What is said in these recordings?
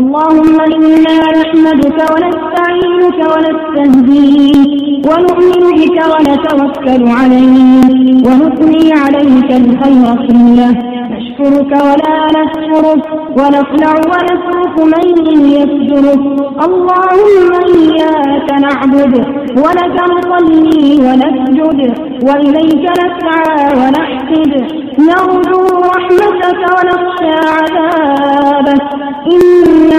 اللهم إنا نحمدك ونستعينك ونستهديك ونؤمن بك ونتوكل عليك ونثني عليك الخير كله. نشكرك ولا نكفرك ونخلع ونترك من يفجرك اللهم إياك نعبد ولك نصلي ونسجد وإليك نسعى ونحسد. نرجو رحمتك ونخشى عذابك. إن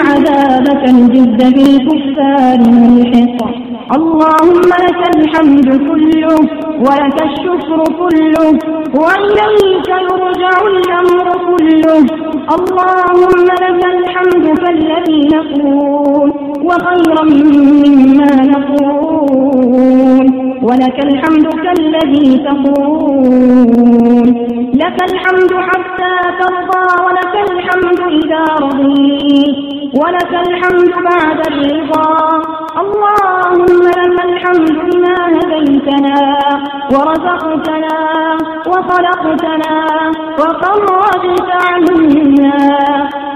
عذابك الجد بالكفار ملحق. اللهم لك الحمد كله ولك الشكر كله وإليك يرجع الأمر كله. اللهم لك الحمد كالذي نقول وخيرا مما نقول. ولك الحمد كالذي تقول. لك الحمد حتى ترضى ولك الحمد إذا رضيت. ولك الحمد بعد الرضا. اللهم لك الحمد بما هديتنا ورزقتنا وخلقتنا وفرجت عنا.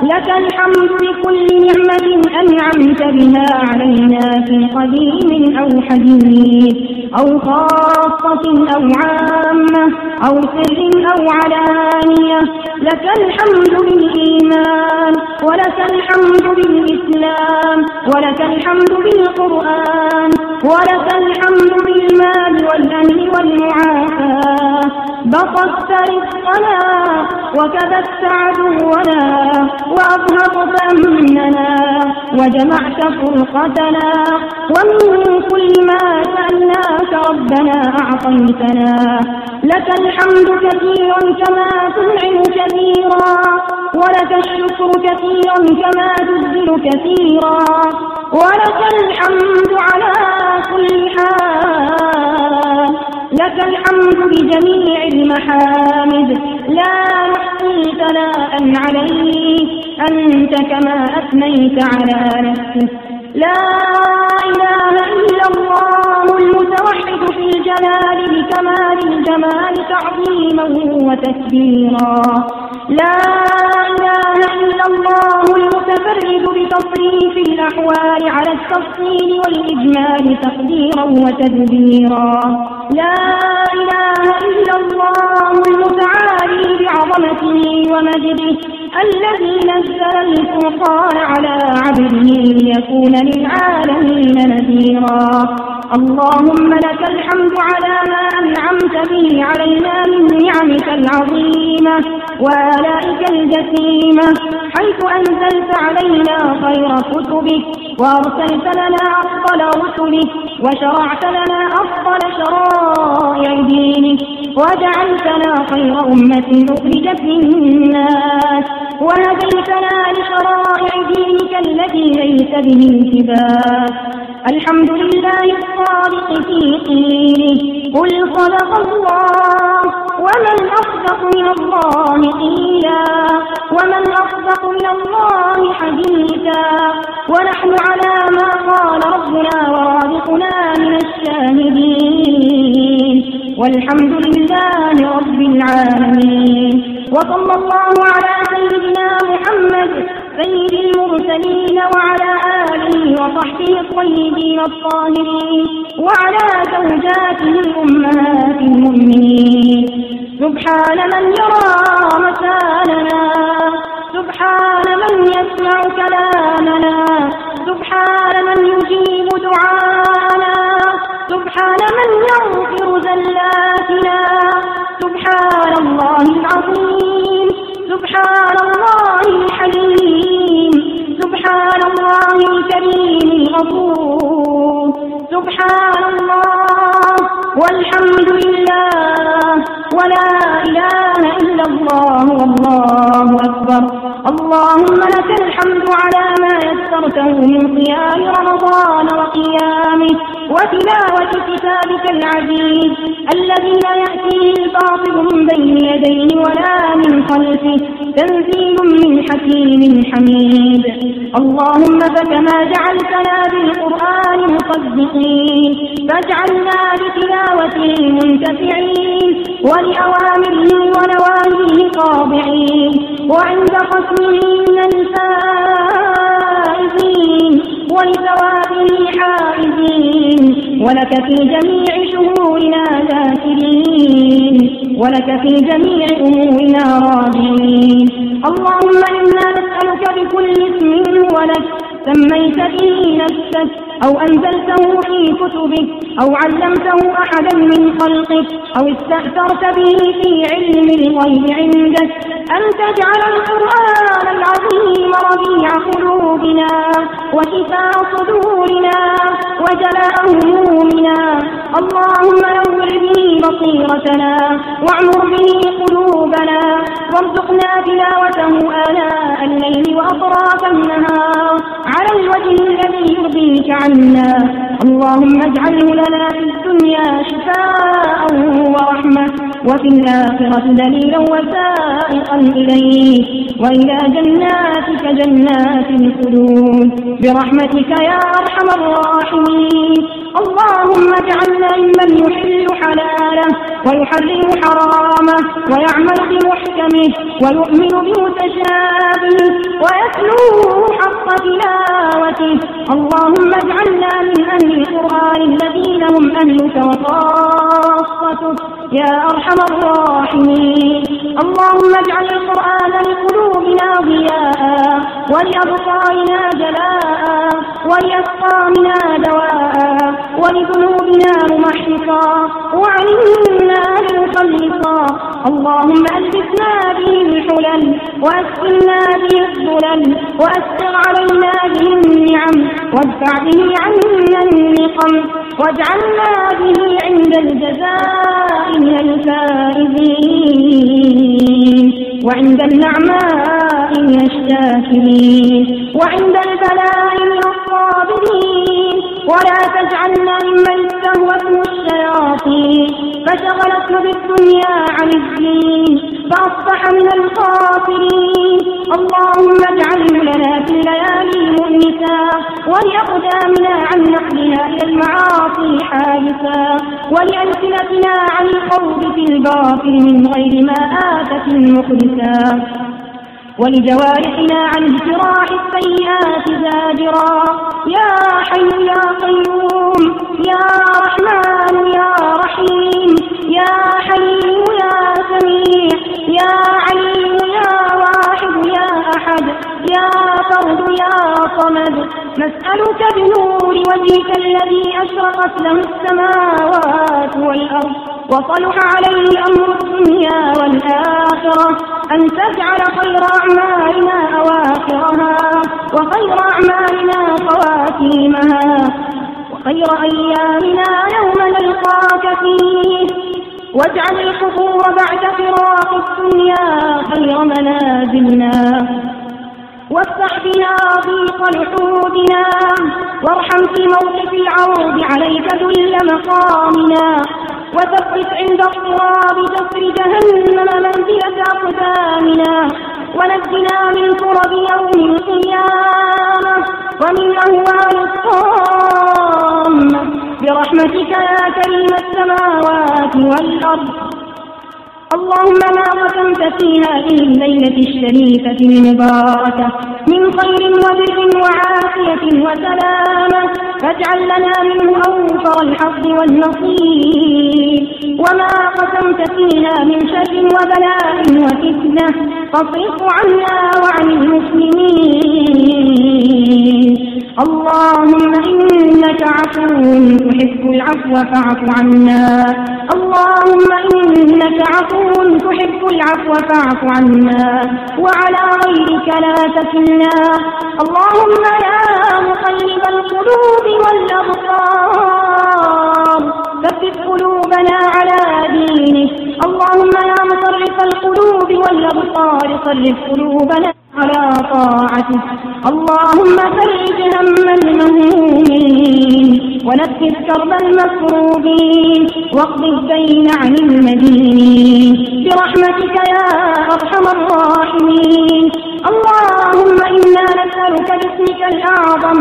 لك الحمد بكل نعمة أنعمت بها علينا في قديم أو حديث أو خاصة أو عامة أو سر أو علانية. لك الحمد بالإيمان ولك الحمد بالإسلام ولك الحمد بالقرآن ولك الحمد بالمال والأمن والمعافاة بسطت رزقنا وكبت عدونا وأظهرت أمننا وجمعت فرقتنا. ومن كل ما سألناك ربنا أعطيتنا. لك الحمد كثيرا كما تنعم كثيرا ولك الشكر كثيرا كما تبذل كثيرا. ولك الحمد على كل حال. لك الحمد بجميع المحامد. لا نحصي ثناء عليك. أنت كما أثنيت على نفسك. لا إله إلا الله المتوحد في الجلال بكمال الجمال تعظيما وتكبيرا. لا إله إلا الله المتفرد بتصريف الأحوال على التفصيل والإجمال تقديرا وتدبيرا. لا إله إلا الله المتعالي بعظمته ومجده الذي نزل الفرقان على عبده ليكون للعالمين نذيرا. اللهم لك الحمد على ما أنعمت به علينا من نعمك العظيمة وآلائك الجسيمة حيث أنزلت علينا خير كتبك وأرسلت لنا أفضل رسلك وشرعت لنا أفضل شرائع دينك وجعلتنا خير أمة أخرجت للناس وهديتنا لشرائع دينك الذي ليس به التباس الحمد لله الصادق في قيله قل صدق الله ومن أصدق من الله قيلا ومن أصدق من الله حديثا ونحن على ما قال ربنا ورازقنا من الشاهدين. والحمد لله رب العالمين. وصلى الله على سيدنا محمد سيد المرسلين وعلى آله وصحبه الطيبين الطاهرين وعلى زوجاته الأمهات المؤمنين. سبحان من يرى مكاننا سبحان من يسمع كلامنا سبحان من يجيب دعاءنا سبحان من يغفر زلاتنا. سبحان الله العظيم. سبحان الله الحليم. سبحان الله الكريم. الغفور سبحان الله والحمد لله. ولا إله إلا الله. اللهم لك الحمد على ما يسرته من قيام رمضان وقيامه وتلاوة كتابك العزيز الذي لا يأتيه الباطل من بين يديه ولا من خلفه تنزيل من حكيم حميد. اللهم فكما جعلتنا بالقرآن مصدقين فاجعلنا بتلاوته منتفعين ولأوامره ونواهيه خاضعين وعند خصمه من الفائزين ولثوابه حائزين ولك في جميع شهورنا ذاكرين ولك في جميع أمورنا راجعين. اللهم إنا نسألك بكل اسم هو لك سميت به نفسك أو أنزلته في كتبك أو علمته أحدا من خلقك أو استأثرت به في علم الغيب عندك. أن تجعل القرآن العظيم ربيع قلوبنا وشفاء صدورنا وجلاء همومنا. اللهم نور به بصيرتنا واعمر به قلوبنا وارزقنا تلاوته آناء الليل وأطراف النهار. على الوجه الذي يرضيك عنا اللهم اجعله لنا في الدنيا شفاء ورحمة. وفي الآخرة دليلا وسائقا إليك وإلى جناتك جنات الخلود. برحمتك يا أرحم الراحمين. اللهم اجعلنا ممن يحل حلاله ويحرم حرامه ويعمل بمحكمه ويؤمن بمتشابه ويتلوه حق تلاوته. اللهم اجعلنا من أهل القرآن الذين هم أهلك وخاصتك. يا أرحم الراحمين. اللهم اجعل القرآن لقلوبنا ضياء ولأبصارنا جلاء ولأسقامنا دواء ولذنوبنا ممحصا وعلمنا مخلصا اللهم ألبسنا به الحلل وأسقنا به الظلل وأسر علينا به النعم. وادفع به عنا النقم. واجعلنا به عند الجزاء من الفائزين. وعند النعماء من الشاكرين. وعند البلاء من فشغلته بالدنيا عن الدين فأصبح من الخاسرين. اللهم اجعله لنا في الليالي مؤنسا ولأقدامنا عن نقلها إلى المعاصي حادثا ولألسنتنا عن الخوض في الباطل من غير ما آتت مخلصا ولجوارحنا عن اجتراح السيئات زاجرا. يا حي يا قيوم يا رحمن يا رحيم يا حليم يا سميع يا عليم يا واحد يا أحد يا فرد يا صمد. نسألك بنور وجهك الذي أشرقت له السماوات والأرض وصلح عليه أمر أن تجعل خير أعمالنا أواخرها وخير أعمالنا خواتيمها وخير أيامنا يوم نلقاك فيه. واجعل القبور بعد فراق الدنيا خير منازلنا. وافتح بنا ضيق لحودنا. وارحم في موقف العوض عليك ذل مقامنا. وثبت عند اضطراب جسر جهنم منزلة أقدامنا. ونجنا من كرب يوم القيامة. ومن أهوال الطامة برحمتك يا كريم السماوات والأرض. اللهم ما قسمت في هذه الليلة الشريفة المباركة من خير وبر وعافية وسلامة. فاجعل لنا منه أوفر الحظ والنصيب. وما قسمت فيها من شر وبلاء وفتنة. فاصرف عنا وعن المسلمين. اللهم إنك عفو تحب العفو فاعف عنا. اللهم إنك عفو تحب العفو فاعف عنا. وعلى غيرك لا تكلنا. اللهم يا مقلب القلوب والأبصار. ثبت قلوبنا على دينك. القلوب والأبصار صرف قلوبنا على طاعتك اللهم فرج هم المهمومين ونفس كرب المكروبين واقض الدين عن المدينين برحمتك يا أرحم الراحمين. اللهم إنا نسألك باسمك الأعظم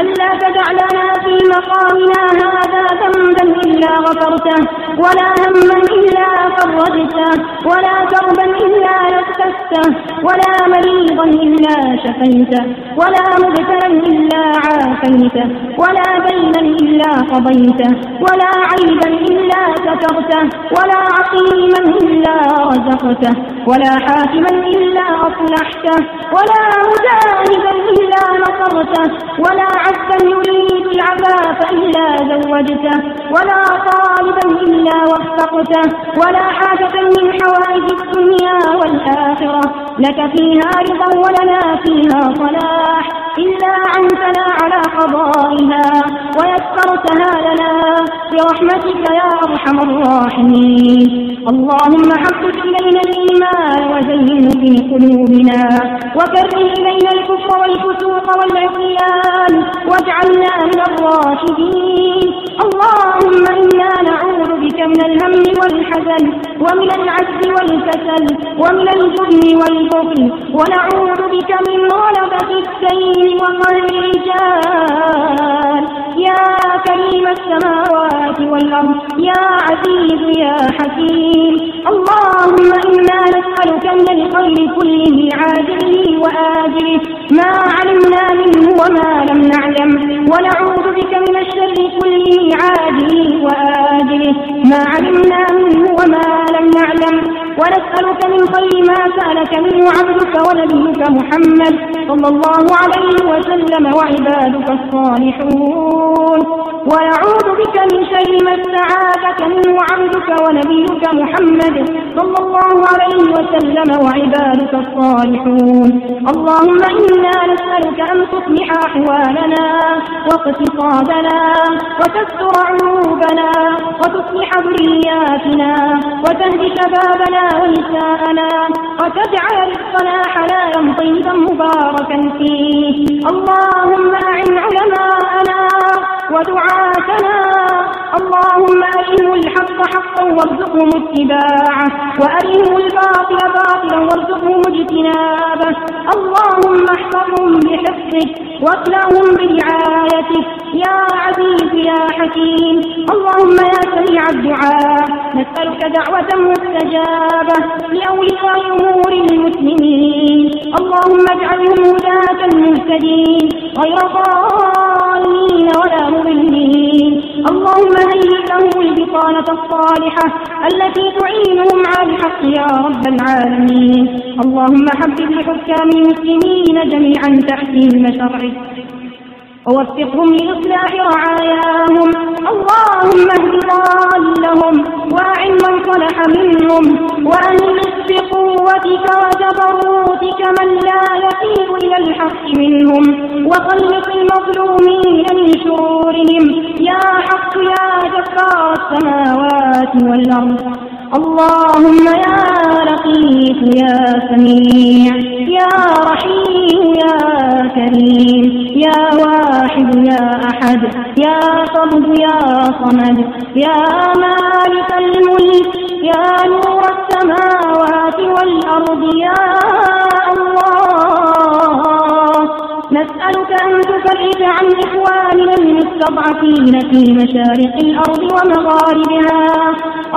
ألا تدع لنا في مقامنا هذا ذنبا إلا غفرته. ولا هما إلا فرجته ولا كربا إلا أكسسته ولا مريضا إلا شفيته ولا مبتلا إلا عافيته ولا دينا إلا قضيته ولا عيبا إلا سترته ولا عقيما إلا رزقته ولا حاكما إلا أصلحته ولا مجاهدا إلا نصرته ولا عبدا يريد العفاف إلا زوجته ولا طالبا إلا وفقته ولا حاجة من حوائج الدنيا والآخرة لك فيها رضا ولنا فيها صلاح. إلا عنتنا على قضائها ويسرتها لنا. برحمتك يا أرحم الراحمين. اللهم حبب إلينا الإيمان وزينه في قلوبنا. وكره إلينا الكفر والفسوق والعصيان. واجعلنا من الراشدين. اللهم إنا نعوذ بك من الهم والحزن ومن العجز والكسل ومن الجبن والبخل ونعوذ بك من غلبة الدين وقهر الرجال يا كريم السماوات والأرض يا عزيز يا حكيم. اللهم إنا نسألك من الخير كله عاجله وآجله. ما علمنا منه وما لم نعلم. ونعوذ بك من الشر كله عاجله وآجله. ما علمنا منه وما لم نعلم ونسألك من خير ما سألك منه عبدك ونبيك محمد صلى الله عليه وسلم وعبادك الصالحون. ونعوذ بك من شر ما استعاذك منه عبدك ونبيك محمد صلى الله عليه وسلم وعبادك الصالحون. اللهم إنا نسألك أن تصلح أحوالنا واقتصادنا وتستر عيوبنا وتصلح ذرياتنا وتهدي شبابنا ونساءنا وتجعل رزقنا حلالا طيبا مباركا فيه. اللهم أعن علماءنا ودعاتنا اللهم أرهم الحق حقا وارزقهم اتباعه وأرهم الباطل باطلا وارزقهم اجتنابه. اللهم احفظهم بحفظك واكلهم برعايتك يا عزيز يا حكيم اللهم يا سميع الدعاء. نسألك دعوة مستجابة لأولياء أمور المسلمين. اللهم اجعلهم هداة مهتدين غير ضالين. ولا مضلين. اللهم هيئ لهم البطانة الصالحة التي تعينهم على الحق يا رب العالمين. اللهم حبب لحكام المسلمين جميعا تحكيم شرعك ووفقهم لإصلاح رعاياهم. اللهم اهد ضالهم وأعن من صلح منهم وأنقذ بقوتك وجبروتك من لا يقيم إلى الحق منهم وخلق المظلومين من شرورهم. يا حق يا جبار السماوات والأرض. اللهم يا لطيف يا سميع. يا رحيم يا كريم. يا واحد يا أحد يا صمد يا صمد يا مالك الملك يا نور السماوات والأرض يا الله نسألك أن تفرج عن إخواننا المستضعفين في مشارق الأرض ومغاربها.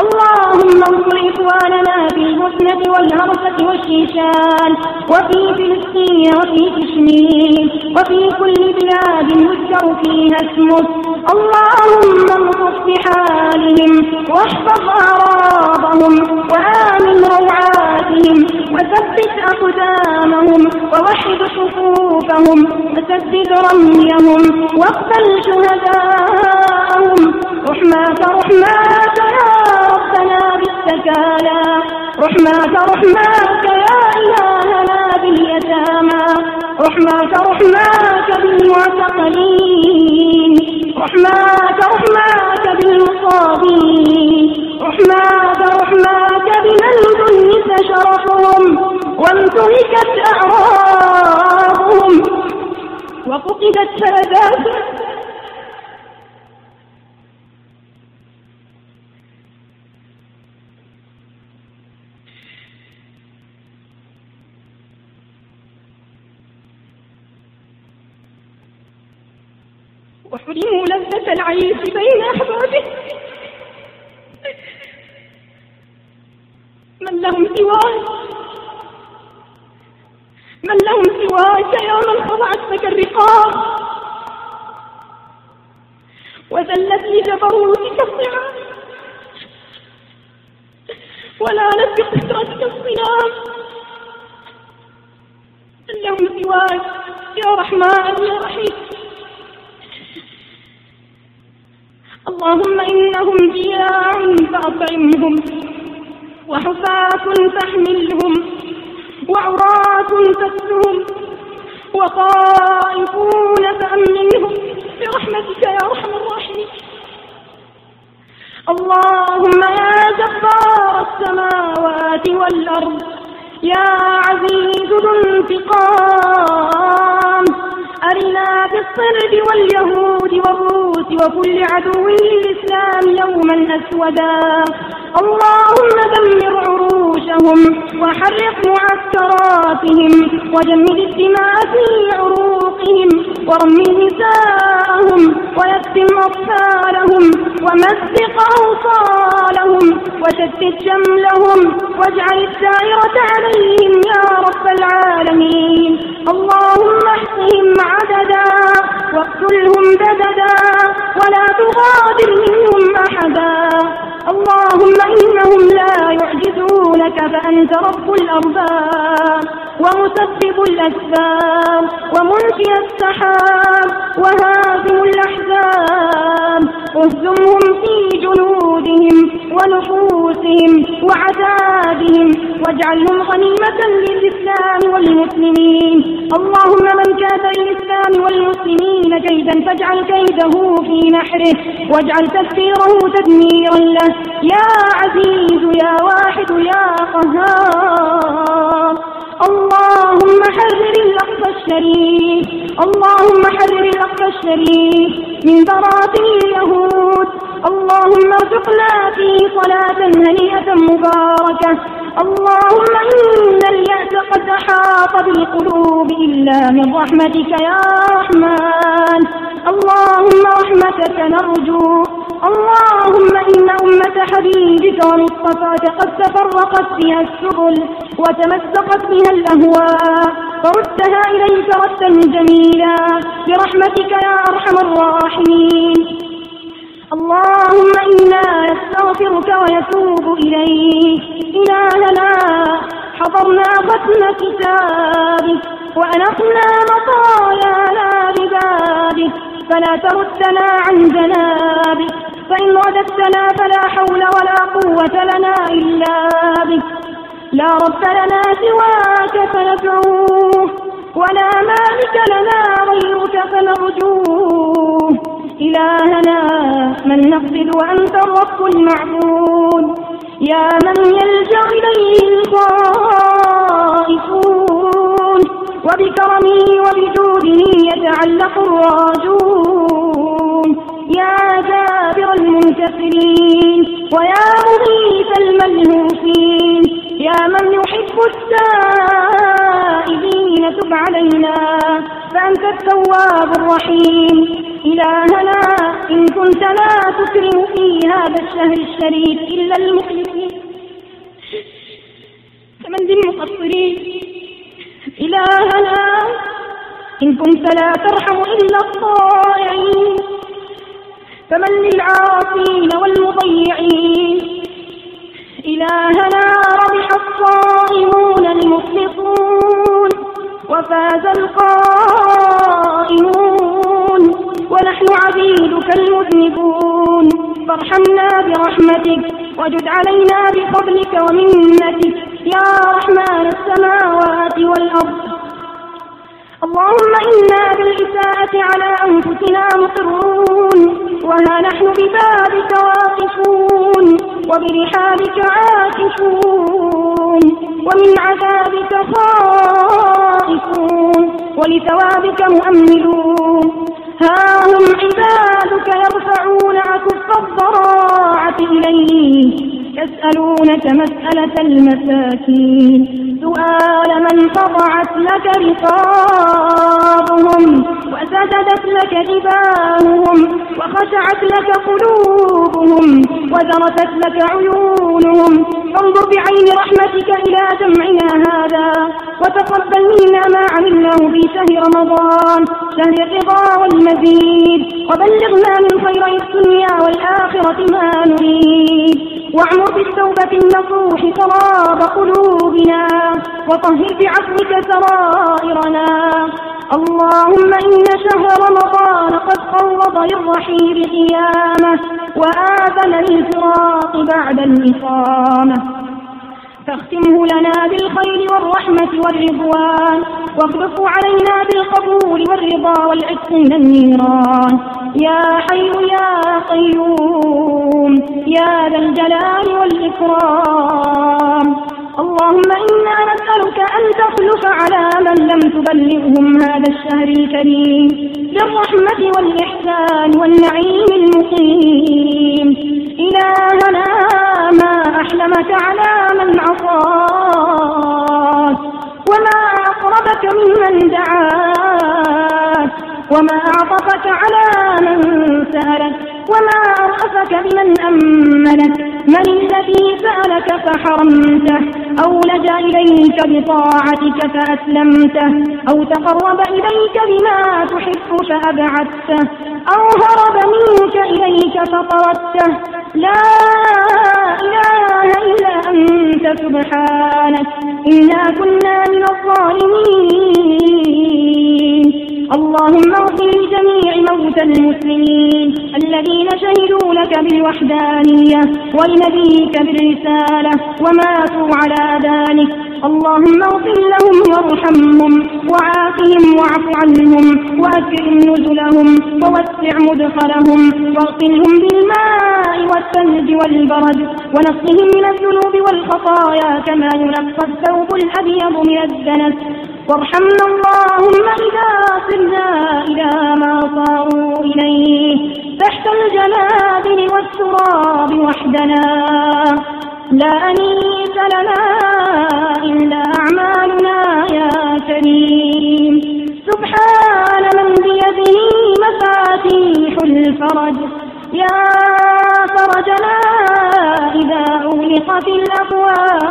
اللهم انصر إخواننا في البوسنة والهرسة والشيشان وفي فلسطين وفي كشمير وفي كل بلاد يذكر فيها اسمك. اللهم انصر بحالهم واحفظ أعراضهم وآمن روعاتهم وثبت أقدامهم ووحد صفوفهم وسدد رميهم واقبل شهداءهم. رحماك رحماك يا ربنا بالسكالى رحماك رحماك يا إلهنا باليتامى. رحماك رحماك بالمعتقلين. رحماك رحماك بالمصابين رحماك رحماك بمن دنس شرفهم وانتهكت أعراضهم. وفقدت ساداتهم وحرموا لذة العيش بين أحبابه. من لهم سواه من لهم سواك يا من خضعت لك الرقاب وذلت لجبروتك الصعاب ولا بقدرتك الصنام من لهم سواك يا رحمن يا رحيم. اللهم إنهم جياع فأطعمهم وحفاة فاحملهم وعراة تكسهم وخائفون فأمنهم برحمتك يا أرحم الراحمين. اللهم يا جبار السماوات والأرض يا عزيز ذو انتقام أرنا بالصرب واليهود والروس وكل عدو للإسلام يوما أسودا. اللهم دمر عروشهم وحرق معسكراتهم وجمد الدماء في عروقهم ورمي نساءهم ويكتم أطفالهم ومزق أوصالهم وشتت شملهم واجعل الدائرة عليهم يا رب العالمين. اللهم احصهم عددا واقتلهم بددا ولا تغادر منهم أحدا. اللهم إنهم لا يعجزونك فأنت رب الأرباب ومسبب الأسباب ومنشئ السحاب وهازم الأحزاب اهزمهم في جنودهم ونفوسهم وعتادهم واجعلهم غنيمة للإسلام والمسلمين. اللهم من كاد للإسلام والمسلمين كيدا فاجعل كيده في نحره واجعل تدبيره تدميرا له. يا عزيز يا واحد يا قهار. اللهم حرر الأقصى الشريف. اللهم حرر الأقصى الشريف من براثن اليهود. اللهم ارزقنا فيه صلاة هنيئة مباركة. اللهم إن اليأس قد أحاط بالقلوب إلا من رحمتك يا رحمن. اللهم رحمتك نرجو. اللهم إن أمة حبيبك ومصطفاك قد تفرقت بها السبل وتمسقت بها الأهواء. فردها إليك ردا جميلا. برحمتك يا أرحم الراحمين. إنا نستغفرك ونتوب إليك. إلهنا حضرنا ختم كتابك وأنقنا مطايانا ببابك. فلا تردنا عن جنابك. فإن رددتنا فلا حول ولا قوة لنا إلا بك. لا رب لنا سواك فندعوه ولا مالك لنا غيرك فنرجوه. إلهنا من نقصد وأنت الرب المعبود. يا من يلجأ إليه الخائفون. وبكرمه وبجوده يتعلق الراجون. يا جابر المنكسرين ويا مغيث الملهوفين. يا من يحب التائبين تب علينا فأنت التواب الرحيم. إلهنا إن كنت لا تكرم في هذا الشهر الشريف إلا المخلصين. فمن ذي المقصرين؟ إلهنا إن كنت لا ترحم إلا الطائعين. فمن للعاصين والمضيعين؟ إلهنا ربح الصائمون المخلصون وفاز القائمون. ونحن عبيدك المذنبون فارحمنا برحمتك وجد علينا بفضلك ومنتك يا رحمن السماوات والأرض. اللهم إنا بالإساءة على أنفسنا مقرون. وها نحن ببابك واقفون. وبرحابك عاكفون. ومن عذابك خائفون. ولثوابك مؤملون. ها هم عبادك يرفعون عكف الضراعة إليك. يسألونك مسألة المساكين. سؤال من خضعت لك رقابهم وسجدت لك جباههم وخشعت لك قلوبهم وذرفت لك عيونهم. فانظر بعين رحمتك إلى جمعنا هذا وتقبل منا ما عملناه في شهر رمضان. شهر الرضا والمزيد وبلغنا من خيري الدنيا والآخرة ما نريد. بالتوبة النصوح تراب قلوبنا وطهر بعفوك سرائرنا. اللهم إن شهر رمضان قد قوض للرحيل قيامه وآذن للفراق بعد الإقامة. فاختمه لنا بالخير والرحمة والرضوان واخلف علينا بالقبول والرضا والعتق من النيران. يا حي يا قيوم يا ذا الجلال والإكرام. اللهم إنا نسألك أن تخلف على من لم تبلغهم هذا الشهر الكريم بالرحمة والإحسان والنعيم المقيم. إلهنا ما أحلمك على من عصاك وما أقربك ممن دعاك وما أعطفك على من سألك وما أرأفك بمن أملك؟ من الذي سألك فحرمته؟ أو لجأ إليك بطاعتك فأسلمته؟ أو تقرب إليك بما تحب فأبعدته؟ أو هرب منك إليك فطردته؟ لا إله إلا أنت سبحانك إنا كنا من الظالمين. اللهم اغفر لجميع موتى المسلمين الذين شهدوا لك بالوحدانية ولنبيك بالرسالة وماتوا على ذلك. اللهم اغفر لهم وارحمهم وعافهم واعف عنهم وأكرم نزلهم ووسع مدخلهم واغسلهم بالماء والثلج والبرد ونقهم من الذنوب والخطايا كما ينقى الثوب الأبيض من الدنس. وارحمنا اللهم إذا صرنا إلى ما صاروا إليه تحت الجنابل والتراب وحدنا. لا أنيس لنا إلا أعمالنا يا كريم. سبحان من بيده مفاتيح الفرج. يا فرجنا إذا أغلقت الأبواب.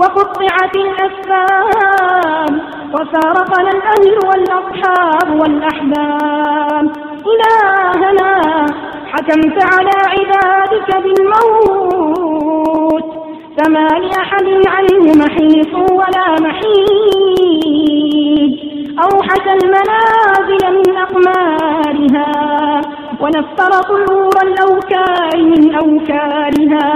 وقطعت الأسباب وفارقنا الأهل والأصحاب والأحباب. إلهنا حكمت على عبادك بالموت. فما لأحد عنه محيص ولا محيد. أوحش المنازل من أقمارها ونفر طيور الأوكار من أوكارها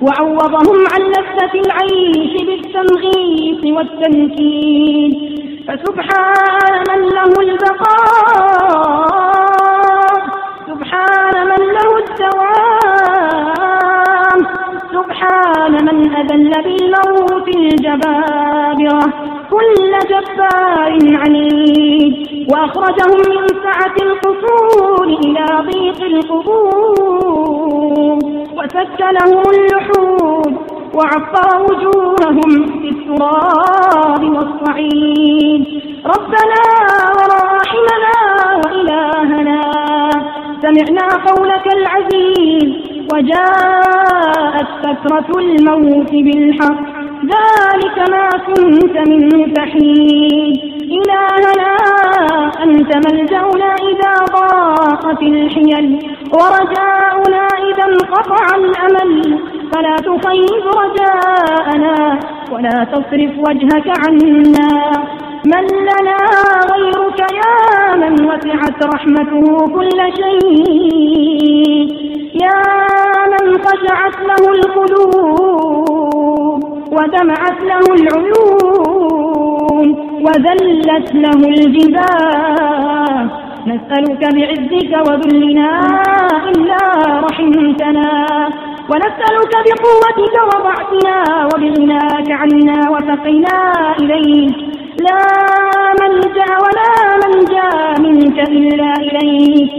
وعوضهم عن لذة العيش بالتنغيص والتنكيل فسبحان من له البقاء. سبحان من له الدوام. سبحان من أذل بالموت الجبابرة. كل جبار عنيد. وأخرجهم من سعة القصور إلى ضيق القبور. وسك لهم اللحود وعطر وجوههم في التراب والصعيد. ربنا وراحمنا وإلهنا سمعنا قولك العزيز وجاءت سكرة الموت بالحق. ذلك ما كنت منه تحيد. إلهنا أنت ملجأنا إذا ضاقت الحيل ورجاؤنا إذا انقطع الأمل. فلا تخيب رجاءنا ولا تصرف وجهك عنا. من لنا غيرك يا من وسعت رحمته كل شيء. يا من خشعت له القلوب ودمعت له العيون وذلت له الجبال نسألك بعزك وذلنا إلا رحمتنا. ونسألك بقوتك وضعفنا وبغناك عنا وفقنا إليك. لا ملجأ ولا منجا منك إلا إليك.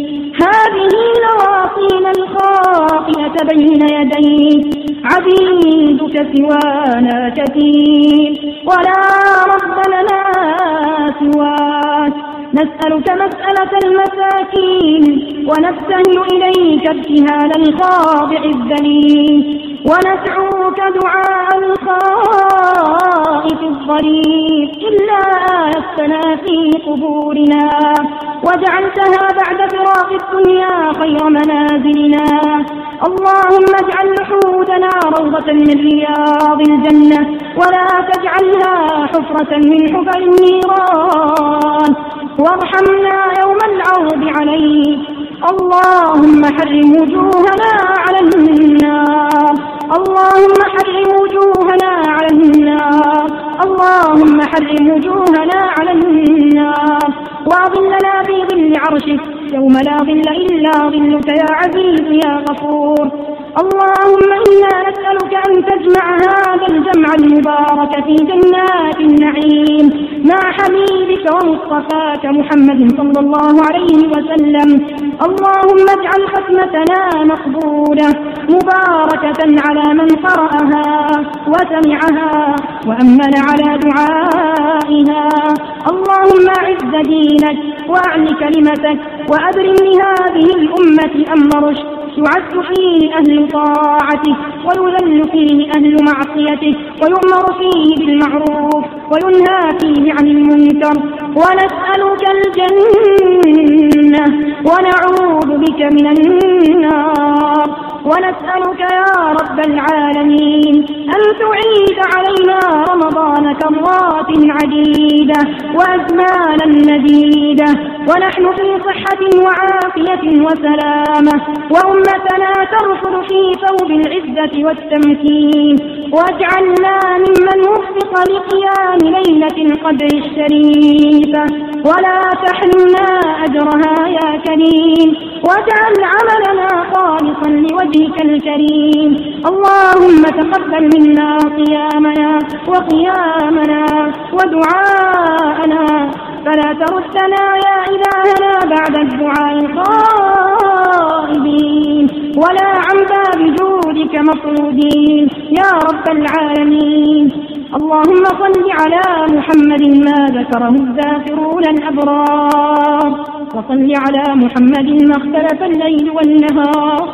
هذه نواصينا الخاطئة بين يديك. عبيدك سوانا كثير. ولا رب لنا سواك. نسألك مسألة المساكين ونبتهل إليك ابتهال الخاضع الذليل. وندعوك دعاء الخائف الضرير إلا آيتنا في قبورنا. وجعلتها بعد فراق الدنيا خير منازلنا. اللهم اجعل لحودنا روضة من رياض الجنة ولا تجعلها حفرة من حفر النيران. وارحمنا يوم العرض عليك. اللهم حرم وجوهنا على النار. اللهم حرم وجوهنا على النار اللهم حرم وجوهنا على النار وأظلنا في ظل عرشك. يوم لا ظل إلا ظلك يا عزيز يا غفور. اللهم إنا نسألك أن تجمع هذا الجمع المبارك في جنات النعيم مع حبيبك ومصطفاك محمد صلى الله عليه وسلم. اللهم اجعل ختمتنا مقبولة مباركة على من قرأها وسمعها وأمن على دعائها. اللهم أعز دينك وأعل كلمتك وأبرم لهذه الأمة أمر رشد. يعز فيه أهل طاعته ويذل فيه أهل معصيته ويؤمر فيه بالمعروف وينهى فيه عن المنكر. ونسألك الجنة ونعوذ بك من النار. ونسألك يا رب العالمين أن تعيد علينا رمضان كرات عديدة وأزمانا مديدة ونحن في صحة وعافية وسلامة وأمتنا ترفض في ثوب العزة والتمكين واجعلنا ممن وفق لقيام ليلة القدر الشريفة ولا تحرمنا أجرها يا كريم واجعل عملنا خالصا لوجهك الكريم. اللهم تقبل منا قيامنا وقيامنا ودعاءنا. فلا تردنا يا إلهنا بعد الدعاء الخائبين ولا عن باب جودك مطرودين. يا رب العالمين. اللهم صل على محمد ما ذكره الذاكرون الأبرار. وصل على محمد ما اختلف الليل والنهار.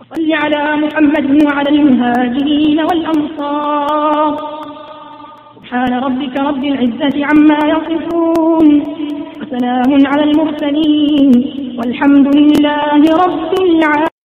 وصل على محمد وعلى المهاجرين والأنصار. سبحان ربك رب العزة عما يصفون. وسلام على المرسلين. والحمد لله رب العالمين.